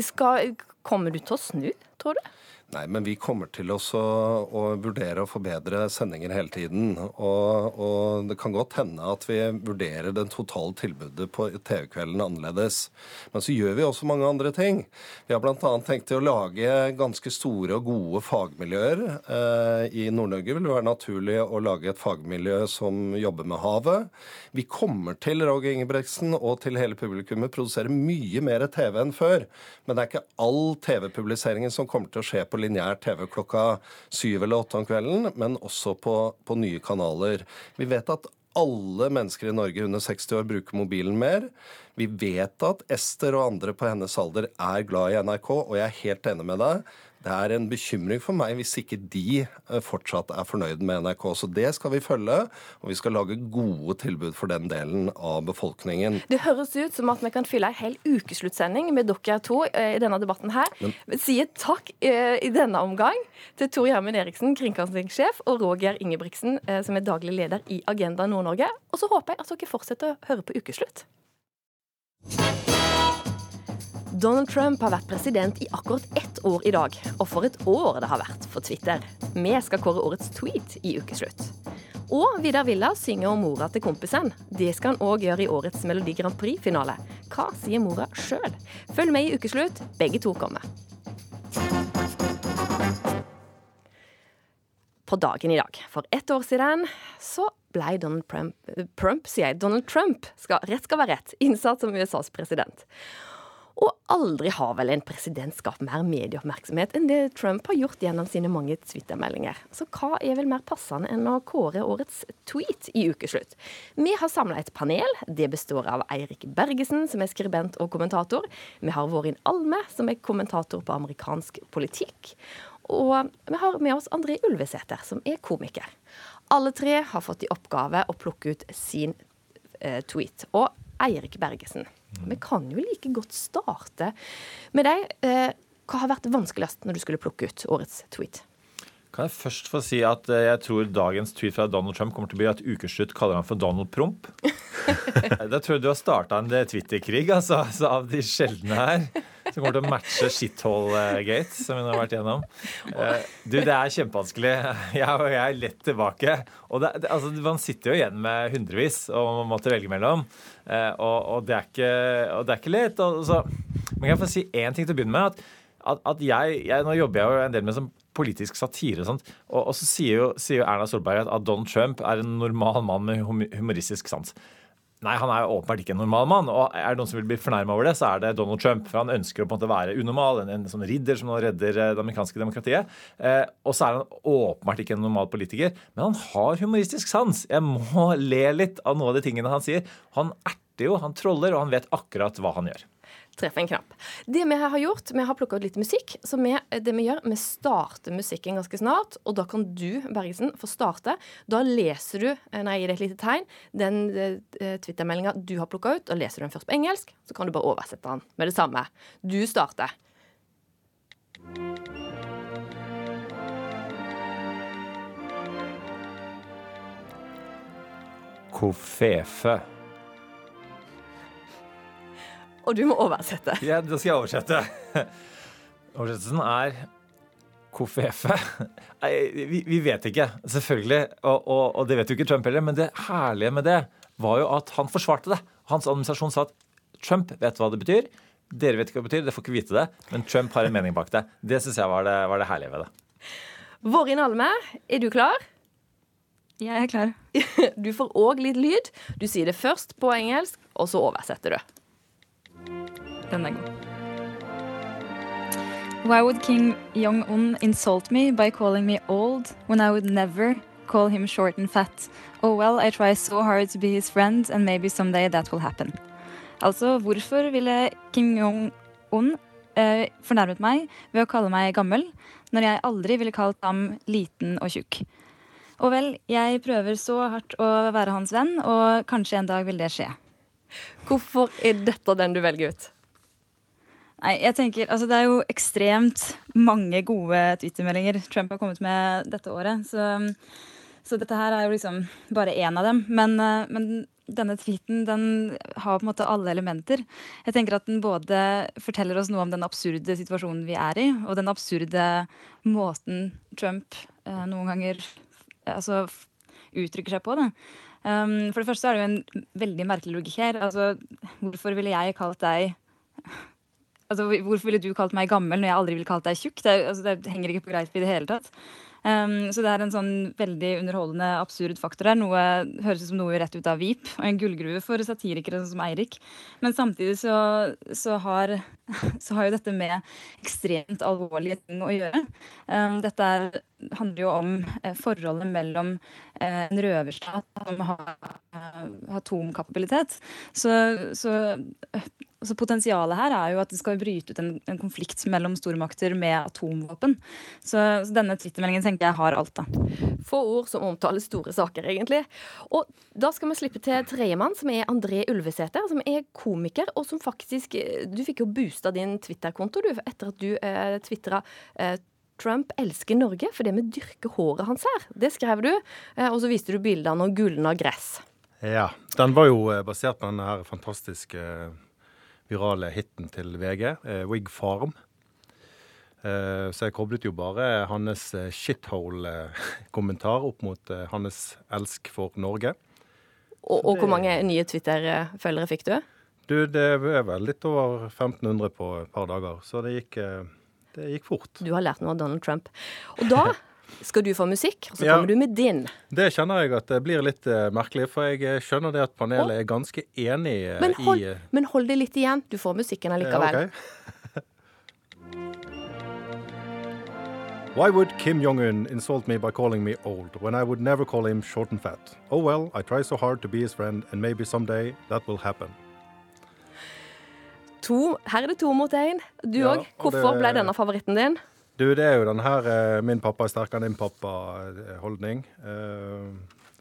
skal, Kommer du til å snu, tror du? Nei, men vi kommer til også å vurdere å forbedre sendinger hele tiden. Og, og det kan godt hende at vi vurderer den totale tilbudet på TV-kvelden annerledes. Men så gjør vi også mange andre ting. Vi har bl.a. tenkt til å lage ganske store og gode fagmiljøer. Eh, I Nord-Norge vil det være naturlig å lage et fagmiljø som jobber med havet. Vi kommer til Roger Ingebrigtsen og til hele publikummet produsere mye mer TV enn før. Men det er ikke all TV-publiseringen som kommer til å skje på lineær TV klokka syv eller åtte om kvelden, men også på, på nye kanaler. Vi vet at alle mennesker i Norge under 60 år bruker mobilen mer. Vi vet at Ester og andre på hennes alder er glad i NRK, og jeg er helt enig med deg. Det er en bekymring for meg hvis ikke de eh, fortsatt er fornøyd med NRK. Så det skal vi følge, og vi skal lage gode tilbud for den delen av befolkningen. Det høres ut som at vi kan fylle en hel ukesluttsending med dere to eh, i denne debatten her. Men- Sier takk eh, i denne omgang til Tor Gjermund Eriksen, kringkastingssjef, og Roger Ingebrigtsen, som er daglig leder i Agenda Nord-Norge. Og så håper jeg at dere fortsetter å høre på Ukeslutt. Donald Trump har vært president i akkurat ett år i dag. Og for et år det har vært for Twitter. Vi skal kåre årets tweet i Ukeslutt. Og Vidar Villa synger om mora til kompisen. Det skal han òg gjøre i årets Melodi Grand Prix-finale. Hva sier mora sjøl? Følg med i Ukeslutt. Begge to kommer. På dagen i dag, for ett år siden, så ble Donald Trump, Trump sier jeg, Donald Trump, skal, rett skal være rett, innsatt som USAs president. Og aldri har vel en president skapt mer medieoppmerksomhet enn det Trump har gjort gjennom sine mange Twitter-meldinger. Så hva er vel mer passende enn å kåre årets tweet i ukeslutt? Vi har samla et panel. Det består av Eirik Bergesen, som er skribent og kommentator. Vi har Vårin Alme, som er kommentator på amerikansk politikk. Og vi har med oss André Ulvesæter, som er komiker. Alle tre har fått i oppgave å plukke ut sin eh, tweet. Og Eirik Bergesen, vi kan jo like godt starte med deg. Eh, hva har vært vanskeligst når du skulle plukke ut årets tweet? Kan jeg først få si at eh, jeg tror dagens tweet fra Donald Trump kommer til å bli at ukeslutt kaller han for Donald Promp. da tror jeg du har starta en Twitter-krig, altså, altså, av de sjeldne her. Som kommer til å matche shithole-gate, som vi nå har vært gjennom. Eh, du, det er kjempevanskelig. Jeg, og jeg er lett tilbake. Og det, det, altså, man sitter jo igjen med hundrevis og man måtte velge mellom. Eh, og, og, det er ikke, og det er ikke lett. Altså. Men kan jeg få si én ting til å begynne med? at at, at jeg, jeg, Nå jobber jeg jo en del med sånn politisk satire og. Og, og så sier jo, sier jo Erna Solberg at, at Donald Trump er en normal mann med humoristisk sans. Nei, han er jo åpenbart ikke en normal mann. Og er det noen som vil bli fornærma over det, så er det Donald Trump. For han ønsker å på en måte være unormal, en, en sånn ridder som redder eh, det amerikanske demokratiet. Eh, og så er han åpenbart ikke en normal politiker, men han har humoristisk sans. Jeg må le litt av noen av de tingene han sier. Han erter jo, han troller, og han vet akkurat hva han gjør. Treff en knapp. Det vi har gjort, vi har plukka ut litt musikk. Så vi, det vi gjør, vi starter musikken ganske snart. Og da kan du, Bergesen, få starte. Da leser du, eh, når jeg gir deg et lite tegn, den eh, Twitter-meldinga du har plukka ut. Og leser du den først på engelsk, så kan du bare oversette den med det samme. Du starter. Kofefe. Og du må oversette. Ja, da skal jeg oversette. Oversettelsen er kofefe. Nei, vi, vi vet ikke, selvfølgelig. Og, og, og det vet jo ikke Trump heller. Men det herlige med det var jo at han forsvarte det. Hans administrasjon sa at Trump vet hva det betyr. Dere vet ikke hva det betyr, dere får ikke vite det. Men Trump har en mening bak det. Det syns jeg var det, var det herlige ved det. Vårin Alme, er du klar? Jeg er klar. Du får òg litt lyd. Du sier det først på engelsk, og så oversetter du. Den er. Why would King Jong-un insult me by calling me old when I would never call him short and fat? Oh well, I try so hard to be his friend and maybe someday that will happen. Altså, hvorfor ville Kim Jong-un eh, fornærmet meg ved å kalle meg gammel, når jeg aldri ville kalt ham liten og tjukk? Og vel, jeg prøver så hardt å være hans venn, og kanskje en dag vil det skje. Hvorfor er dette den du velger ut? Nei, jeg tenker, altså Det er jo ekstremt mange gode Twitter-meldinger Trump har kommet med dette året. Så, Så dette her er jo liksom bare én av dem. Men, eh, men denne tweeten den har på en måte alle elementer. Jeg tenker at den både forteller oss noe om den absurde situasjonen vi er i, og den absurde måten Trump eh, noen ganger altså, uttrykker seg på. Da. Um, for det første er det jo en veldig merkelig logikk her. Altså, hvorfor ville jeg kalt deg Altså, Hvorfor ville du kalt meg gammel når jeg aldri ville kalt deg tjukk? Det, altså, det henger ikke på greip i det hele tatt. Um, så det er en sånn veldig underholdende absurd faktor her. Noe høres ut som noe rett ut av Vip, og en gullgruve for satirikere som Eirik. Men samtidig så, så, har, så, har, jo dette med ekstremt alvorlige ting å gjøre. Um, dette er, handler jo om eh, forholdet mellom eh, en røverstat som har eh, atomkapabilitet. Så, så Altså Potensialet her er jo at det skal bryte ut en, en konflikt mellom stormakter med atomvåpen. Så, så denne twittermeldingen tenker jeg har alt, da. Få ord som omtaler store saker, egentlig. Og da skal vi slippe til tredjemann, som er André Ulvesæter, som er komiker, og som faktisk Du fikk jo boosta din Twitter-konto du, etter at du eh, tvitra eh, Trump elsker Norge fordi vi dyrker håret hans her. Det skrev du, eh, og så viste du bilder av noe gulna gress. Ja. Den var jo eh, basert på denne her fantastiske virale hiten til VG, eh, Wig Farm. Eh, så jeg koblet jo bare hans eh, shithole-kommentar opp mot hans elsk for Norge. Og, og hvor mange nye Twitter-følgere fikk du? Du, Det er vel litt over 1500 på et par dager, så det gikk, det gikk fort. Du har lært noe av Donald Trump. Og da skal du få musikk, og så kommer du med din. Det kjenner jeg at det blir litt uh, merkelig, for jeg eh, skjønner det at panelet er ganske enig uh, men hold, i uh, Men hold det litt igjen. Du får musikken allikevel. Ja, okay. Why would Kim Jong-un insult me by calling me old when I would never call him short and fat? Oh well, I try so hard to be his friend, and maybe someday that will happen. To, her er det to mot én. Du òg. Ja, Hvorfor det, ble denne favoritten din? Du, det er jo den her eh, 'min pappa er sterkere enn din pappa'-holdning. Eh,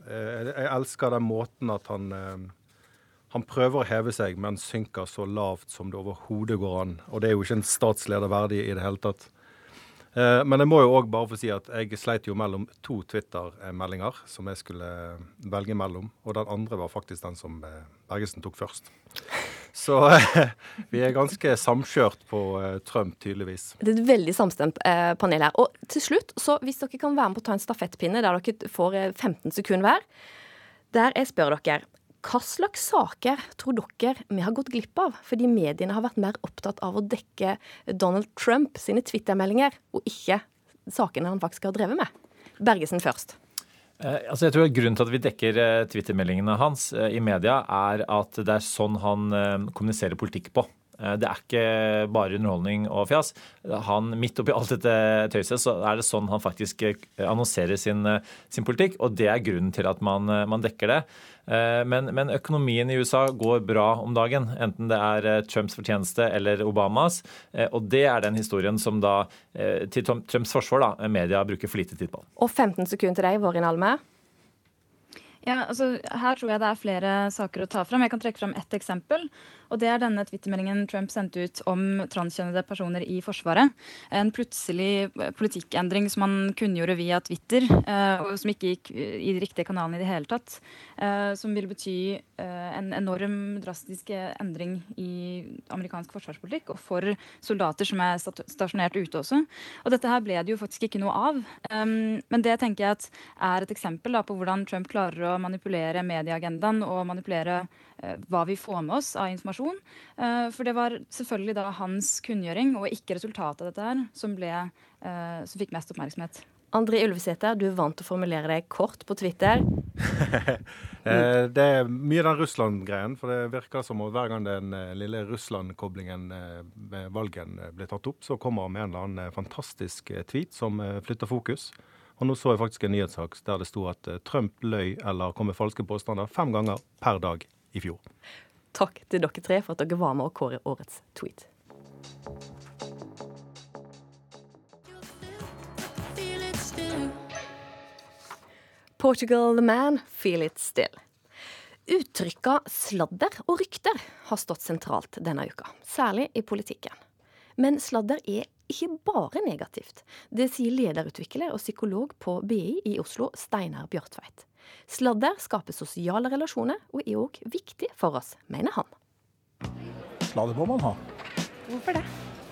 jeg, jeg elsker den måten at han han prøver å heve seg, men synker så lavt som det overhodet går an. Og det er jo ikke en statsleder verdig i det hele tatt. Men jeg må jo òg bare få si at jeg sleit jo mellom to Twitter-meldinger som jeg skulle velge mellom. Og den andre var faktisk den som Bergesen tok først. Så vi er ganske samkjørt på eh, Trump, tydeligvis. Det er et veldig samstemt eh, panel her. Og til slutt, så hvis dere kan være med på å ta en stafettpinne der dere får 15 eh, sekunder hver, der jeg spør dere hva slags saker tror dere vi har gått glipp av fordi mediene har vært mer opptatt av å dekke Donald Trump sine Twitter-meldinger, og ikke sakene han faktisk har drevet med? Bergesen først. Eh, altså jeg tror Grunnen til at vi dekker eh, Twitter-meldingene hans eh, i media, er at det er sånn han kommuniserer politikk på. Det er ikke bare underholdning og fjas. Han, Midt oppi alt dette tøyset så er det sånn han faktisk annonserer sin, sin politikk, og det er grunnen til at man, man dekker det. Men, men, økonomien i USA går bra om dagen, enten det er Trumps fortjeneste eller Obamas. Og det er den historien som da, til Trumps forsvar, da, media bruker for lite tid på. Og 15 sekunder til deg, Vårin Alme. Ja, altså, her tror jeg det er flere saker å ta fram. Jeg kan trekke fram ett eksempel. Og det er denne twittermeldingen Trump sendte ut om transkjønnede personer i Forsvaret. En plutselig eh, politikkendring som han kunngjorde via Twitter, eh, og som ikke gikk i de riktige kanalene i det hele tatt. Eh, som vil bety en enorm drastisk endring i amerikansk forsvarspolitikk, og for soldater som er stasjonert ute også. Og dette her ble det jo faktisk ikke noe av. Men det tenker jeg er et eksempel på hvordan Trump klarer å manipulere medieagendaen og manipulere hva vi får med oss av informasjon. Eh, for det var selvfølgelig da hans kunngjøring og ikke resultatet av dette her som, ble, eh, som fikk mest oppmerksomhet. André Ulvesæter, du er vant til å formulere deg kort på Twitter. Eh, det er mye den Russland-greien. For det virker som at hver gang den lille Russland-koblingen ved valgen blir tatt opp, så kommer han med en eller annen fantastisk tweet som flytter fokus. Og nå så jeg faktisk en nyhetssak der det sto at Trump løy eller kom med falske påstander fem ganger per dag i fjor. Takk til dere tre for at dere var med å kåre årets tweet. Portugal the man, feel it still. Uttrykka sladder og rykter har stått sentralt denne uka, særlig i politikken. Men sladder er ikke bare negativt. Det sier lederutvikler og psykolog på BI i Oslo, Steinar Bjørtveit. Sladder skaper sosiale relasjoner og er òg viktig for oss, mener han. Sladder må man ha. Hvorfor det?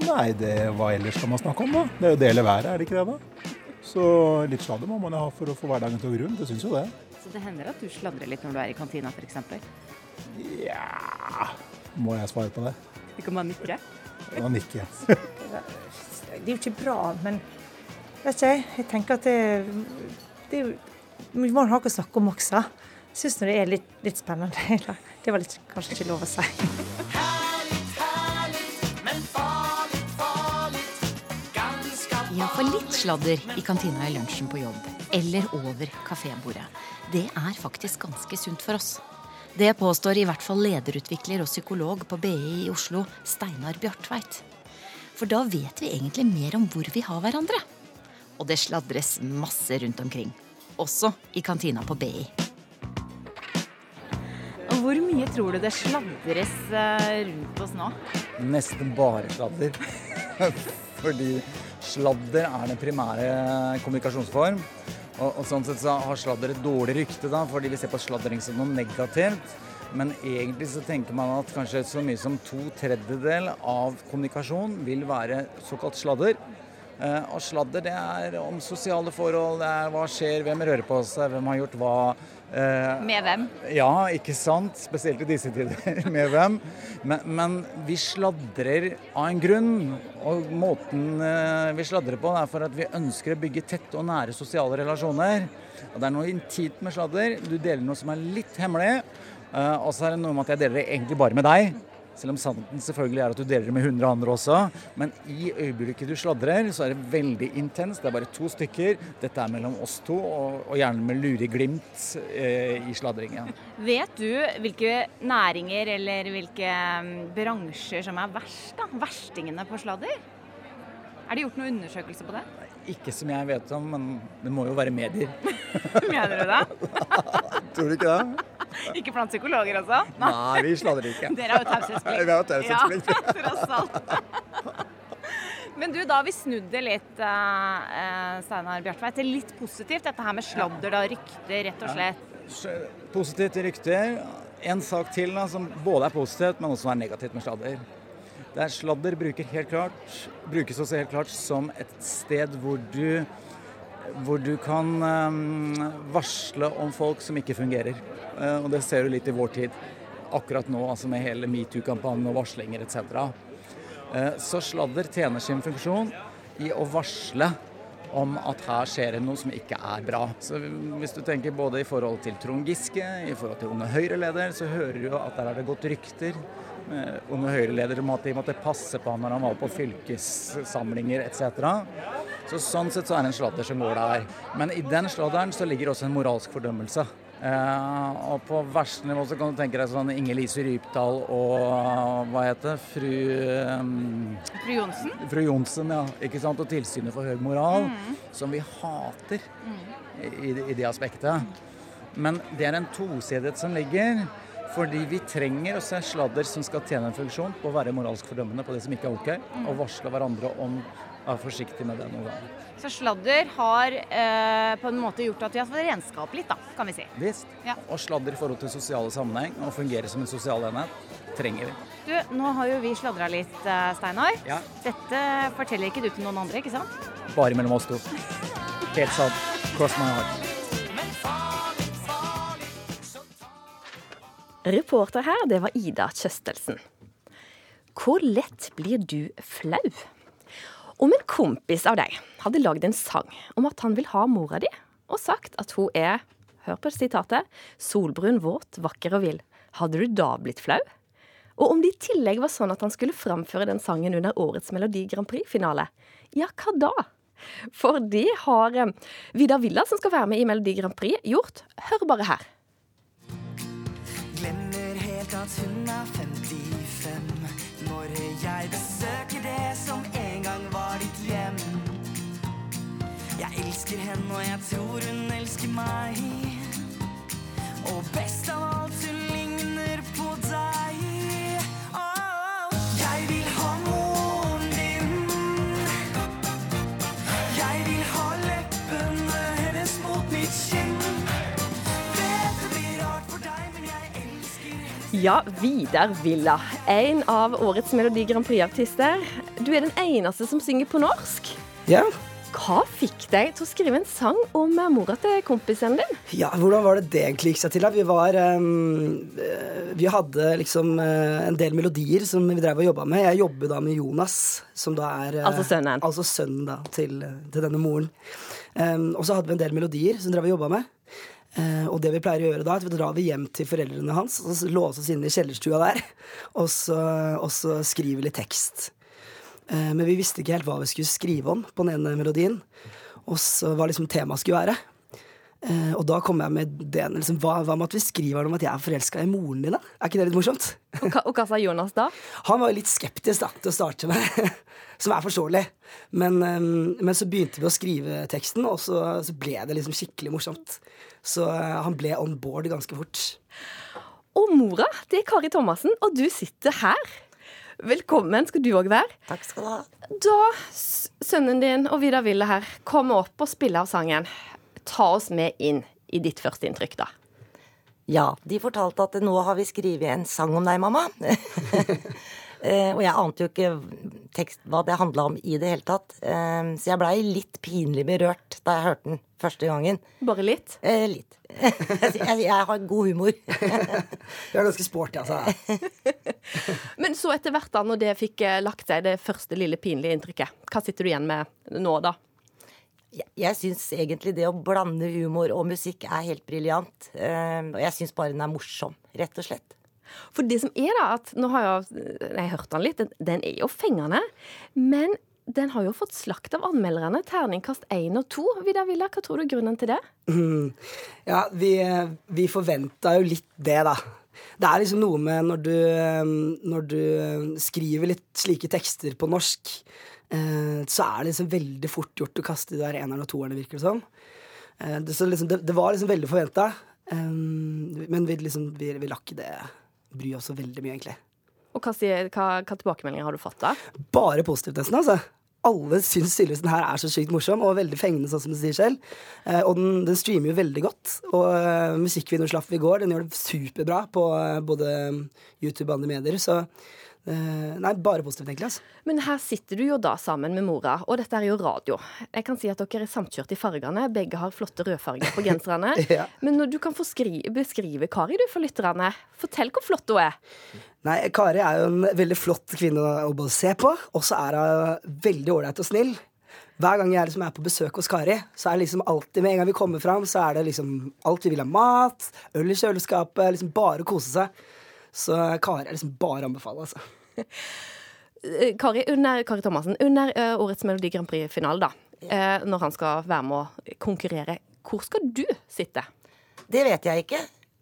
Nei, det, hva ellers skal man snakke om, da? Det er jo dele været, er det ikke det? da? Så litt sladder må man ha for å få hverdagen til å gå rundt. Det syns jo det. Så det hender at du sladrer litt når du er i kantina f.eks.? Ja Må jeg svare på det? Du kan bare nikke. Da nikker jeg. Det er jo ikke bra, men vet ikke jeg. Jeg tenker at det, det er jo Vi må ha noe å snakke om også. Jeg syns det er litt, litt spennende. Det var litt, kanskje ikke lov å si. Ja, for litt sladder i kantina i lunsjen på jobb, eller over kafébordet, det er faktisk ganske sunt for oss. Det påstår i hvert fall lederutvikler og psykolog på BI i Oslo, Steinar Bjartveit. For da vet vi egentlig mer om hvor vi har hverandre. Og det sladres masse rundt omkring. Også i kantina på BI. Hvor mye tror du det sladres eh, rundt oss nå? Nesten bare sladder. Fordi sladder er den primære kommunikasjonsform. Og, og sånn sett så har sladder et dårlig rykte, da, fordi vi ser på sladdering som noe negativt. Men egentlig så tenker man at kanskje så mye som to tredjedel av kommunikasjon vil være såkalt sladder. Eh, og sladder det er om sosiale forhold, det er hva skjer, hvem rører på seg, hvem har gjort hva. Eh, Med hvem? ja, ikke sant? Spesielt i disse tider. Med hvem? Men, men vi sladrer av en grunn. Og måten eh, vi sladrer på, er for at vi ønsker å bygge tette og nære sosiale relasjoner. Og det er noe intimt med sladder. Du deler noe som er litt hemmelig. Og så er det noe med at jeg deler det egentlig bare med deg. Selv om sannheten selvfølgelig er at du deler det med 100 andre også. Men i øyeblikket du sladrer, så er det veldig intenst. Det er bare to stykker. Dette er mellom oss to, og, gjerne med lureglimt eh, i sladringen. Vet du hvilke næringer eller hvilke mm, bransjer som er verst? da? Verstingene på sladder? Er det gjort noen undersøkelse på det? Ikke som jeg vet om, men det må jo være medier. Mener du det? Tror du ikke det? Ikke blant psykologer også? Nei, vi sladrer ikke. Dere har jo taushetsplikt. Vi har jo taushetsplikt. Ja, tross alt. Men du, da har vi snudd det litt, eh, eh, Steinar Bjartveit, til litt positivt. Dette her med sladder, og rykter, rett og slett. Positivt til rykter. En sak til da, som både er positivt, men også er negativt med sladder. Det er Sladder bruker helt klart, brukes også helt klart som et sted hvor du, hvor du kan eh, varsle om folk som ikke fungerer. Eh, og det ser du litt i vår tid. Akkurat nå altså med hele metoo-kampanjen og varslinger etc. Eh, så sladder tjener sin funksjon i å varsle om at her skjer det noe som ikke er bra. Så Hvis du tenker både i forhold til Trond Giske, i forhold til Unge Høyre-leder, så hører du at der har det gått rykter Unge Høyre-leder om at de måtte passe på han når han var på fylkessamlinger etc. Så Sånn sett så er det en sladder som går der. Men i den sladderen så ligger også en moralsk fordømmelse. Eh, og på verste nivå så kan du tenke deg sånn Inger Lise Rypdal og hva heter det? Fru um, Fru Johnsen? Fru Johnsen, ja. Ikke sant? Og tilsynet for høy moral, Mm. som vi hater i, i det aspektet. Men det er en tosidighet som ligger. Fordi vi trenger også en sladder som skal tjene en funksjon på å være moralsk fordømmende på det som ikke er ok, Mm. og varsle hverandre om å være forsiktig med det noen gang. Så sladder har eh, på en måte gjort at vi har fått renskap litt, da, kan vi si. Visst. Ja. Og sladder i forhold til sosiale sammenheng og fungere som en sosial enhet trenger vi. Du, nå har jo vi sladra litt, eh, Steinar. Ja. Dette forteller ikke du til noen andre, ikke sant? Bare mellom oss to. Helt sant. Cross my heart. Reporter her, det var Ida Kjøstelsen. Hvor lett blir du flau? Om en kompis av deg hadde lagd en sang om at han vil ha mora di, og sagt at hun er, hør på sitatet, solbrun, våt, vakker og vill, hadde du da blitt flau? Og om det i tillegg var sånn at han skulle framføre den sangen under årets Melodi Grand Prix-finale, ja, hva da? For det har eh, Vidar Villa, som skal være med i Melodi Grand Prix, gjort. Hør bare her. At hun er 55 Når jeg besøker det som en gang var ditt hjem. Jeg elsker henne og jeg tror hun elsker meg. Og best av alt hun Ja, Vidar Villa. En av årets Melodi Grand Prix-artister. Du er den eneste som synger på norsk. Ja. Hva fikk deg til å skrive en sang om mora til kompisen din? Ja, hvordan var det det egentlig gikk seg til? da? Vi var eh, Vi hadde liksom uh, en del melodier som vi drev og jobba med. Jeg jobber da med Jonas, som da er uh, Altså sønnen. Altså sønnen da, til, til denne moren. Um, og så hadde vi en del melodier som vi drev og jobba med. Eh, og det vi pleier å gjøre da, er at vi drar hjem til foreldrene hans og så låser oss inne i kjellerstua der. Og så, og så skriver litt tekst. Eh, men vi visste ikke helt hva vi skulle skrive om på den ene melodien. Og så hva liksom temaet skulle være. Eh, og da kom jeg med den. Liksom, hva, hva med at vi skriver om at jeg er forelska i moren din? da? Er ikke det litt morsomt? Og hva, og hva sa Jonas da? Han var jo litt skeptisk da, til å starte med. Som er forståelig. Men, eh, men så begynte vi å skrive teksten, og så, så ble det liksom skikkelig morsomt. Så eh, han ble on board ganske fort. Og mora, det er Kari Thomassen, og du sitter her. Velkommen skal du òg være. Takk skal du ha. Da sønnen din og Vidar Ville her kommer opp og spiller av sangen, ta oss med inn i ditt første inntrykk, da. Ja, de fortalte at nå har vi skrevet en sang om deg, mamma. Eh, og jeg ante jo ikke tekst, hva det handla om i det hele tatt. Eh, Så jeg blei litt pinlig berørt da jeg hørte den første gangen. Bare litt? Eh, litt. jeg, har god humor. Du er ganske sporty, altså. Men så etter hvert, da, når det fikk lagt seg, det første lille pinlige inntrykket, hva sitter du igjen med nå, da? Jeg, syns egentlig det å blande humor og musikk er helt briljant. Eh, Og jeg syns bare den er morsom, rett og slett. For det som er da, at nå har jeg, jeg hørt den litt, den, den er jo fengende. Men den har jo fått slakt av anmelderne. Terningkast én og to. Vidar Villa, hva tror du er grunnen til det? Mm. Ja, vi, vi forventa jo litt det, da. Det er liksom noe med når du, når du skriver litt slike tekster på norsk, så er det liksom veldig fort gjort å kaste de der enerne og toerne, virker det som. Eh, Det, så liksom, det, det var liksom veldig forventa, men vi, liksom, vi, vi la ikke det bry oss så veldig mye, egentlig. Og hva, hva, hva tilbakemeldinger har du fått da? Bare positivt, nesten. altså. Alle syns den her er så sykt morsom og veldig fengende, sånn som du sier selv. Eh, og den, den streamer jo veldig godt. Og musikkvideoen slapp vi i går. Den gjør det superbra på eh, både YouTube og andre medier. Så eh, nei, bare positivt, egentlig. altså. Men her sitter du jo da sammen med mora, og dette er jo radio. Jeg kan si at dere er samkjørt i fargene. Begge har flotte rødfarger på genserne. Ja. Men du kan beskrive Kari du for lytterne. Fortell hvor flott hun er. Nei, Kari er jo en veldig flott kvinne å både se på, og så er hun veldig ålreit og snill. Hver gang jeg liksom er på besøk hos Kari, så er det liksom alltid med en gang vi kommer fram, så er det liksom alt vi vil ha mat, øl i kjøleskapet, liksom bare kose seg. Så Kari er liksom bare å anbefale, altså. Eh, Kari, under, Kari Thomassen, under uh, årets Melodi Grand Prix-finale, da, uh, når han skal være med å konkurrere, hvor skal du sitte? Det vet jeg ikke,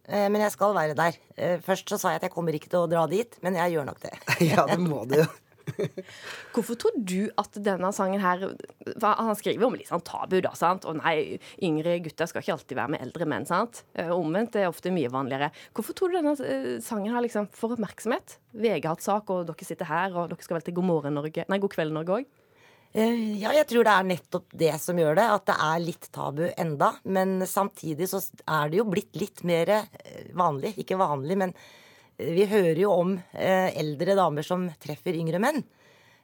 eh, men jeg skal være der. Først så sa jeg at jeg kommer ikke til å dra dit, men jeg gjør nok det. ja, det må du jo. Hvorfor tror du at denne sangen her Han skriver om litt sånn tabu, da. sant? Og nei, yngre gutter skal ikke alltid være med eldre menn. sant? Eh, Omvendt er ofte mye vanligere. Hvorfor tror du denne eh, sangen her liksom får oppmerksomhet? VG har hatt sak, og dere sitter her, og dere skal vel til God morgen Norge Nei, God kveld Norge òg? Eh, Ja, jeg tror det er nettopp det som gjør det. At det er litt tabu enda. Men samtidig så er det jo blitt litt mer vanlig. Ikke vanlig, men vi hører jo om eh, eldre damer som treffer yngre menn.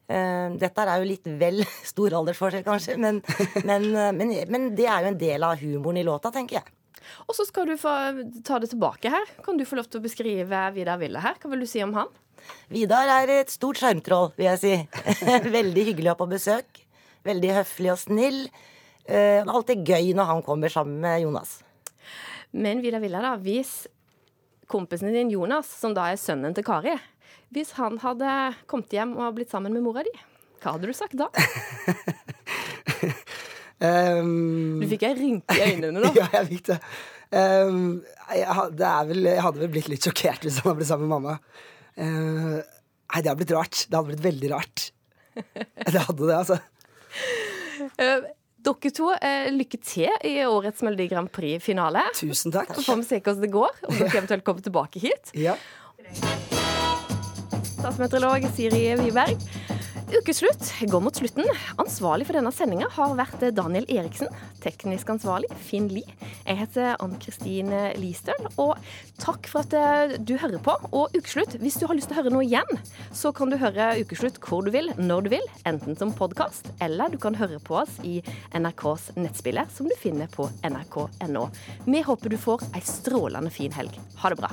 Eh, Dette er jo litt vel stor aldersforskjell, kanskje, men, men, eh, men, men det er jo en del av humoren i låta, tenker jeg. Og så skal du få ta det tilbake her. Kan du få lov til å beskrive Vidar Ville her? Hva vil du si om han? Vidar er et stort sjarmtroll, vil jeg si. Veldig hyggelig å ha på besøk. Veldig høflig og snill. Alt er alltid gøy når han kommer sammen med Jonas. Men Vidar Villa, da, hvis kompisen din Jonas, som da er sønnen til Kari, hvis han hadde kommet hjem og blitt sammen med mora di, hva hadde du sagt da? Um, Du fikk ei rynke i øynene nå. ja, jeg fikk det. Um, jeg, had- det er vel, jeg hadde vel blitt litt sjokkert hvis han hadde blitt sammen med mamma. Uh, nei, det hadde blitt rart. Det hadde blitt veldig rart. Det hadde det, altså. Dere to, eh, lykke til i årets Melodi Grand Prix-finale. Tusen takk. Så får vi se hvordan det går, om dere eventuelt kommer tilbake hit. Ja. Statsmeteorolog Siri Wiberg. Ukeslutt går mot slutten. Ansvarlig for denne sendinga har vært Daniel Eriksen. Teknisk ansvarlig Finn Lie. Jeg heter Ann Kristin Listøl. Og takk for at eh, du hører på. Og Ukeslutt, hvis du har lyst til å høre noe igjen, så kan du høre Ukeslutt hvor du vil, når du vil. Enten som podkast, eller du kan høre på oss i NRKs nettspiller, som du finner på nrk.no. Vi håper du får ei strålende fin helg. Ha det bra.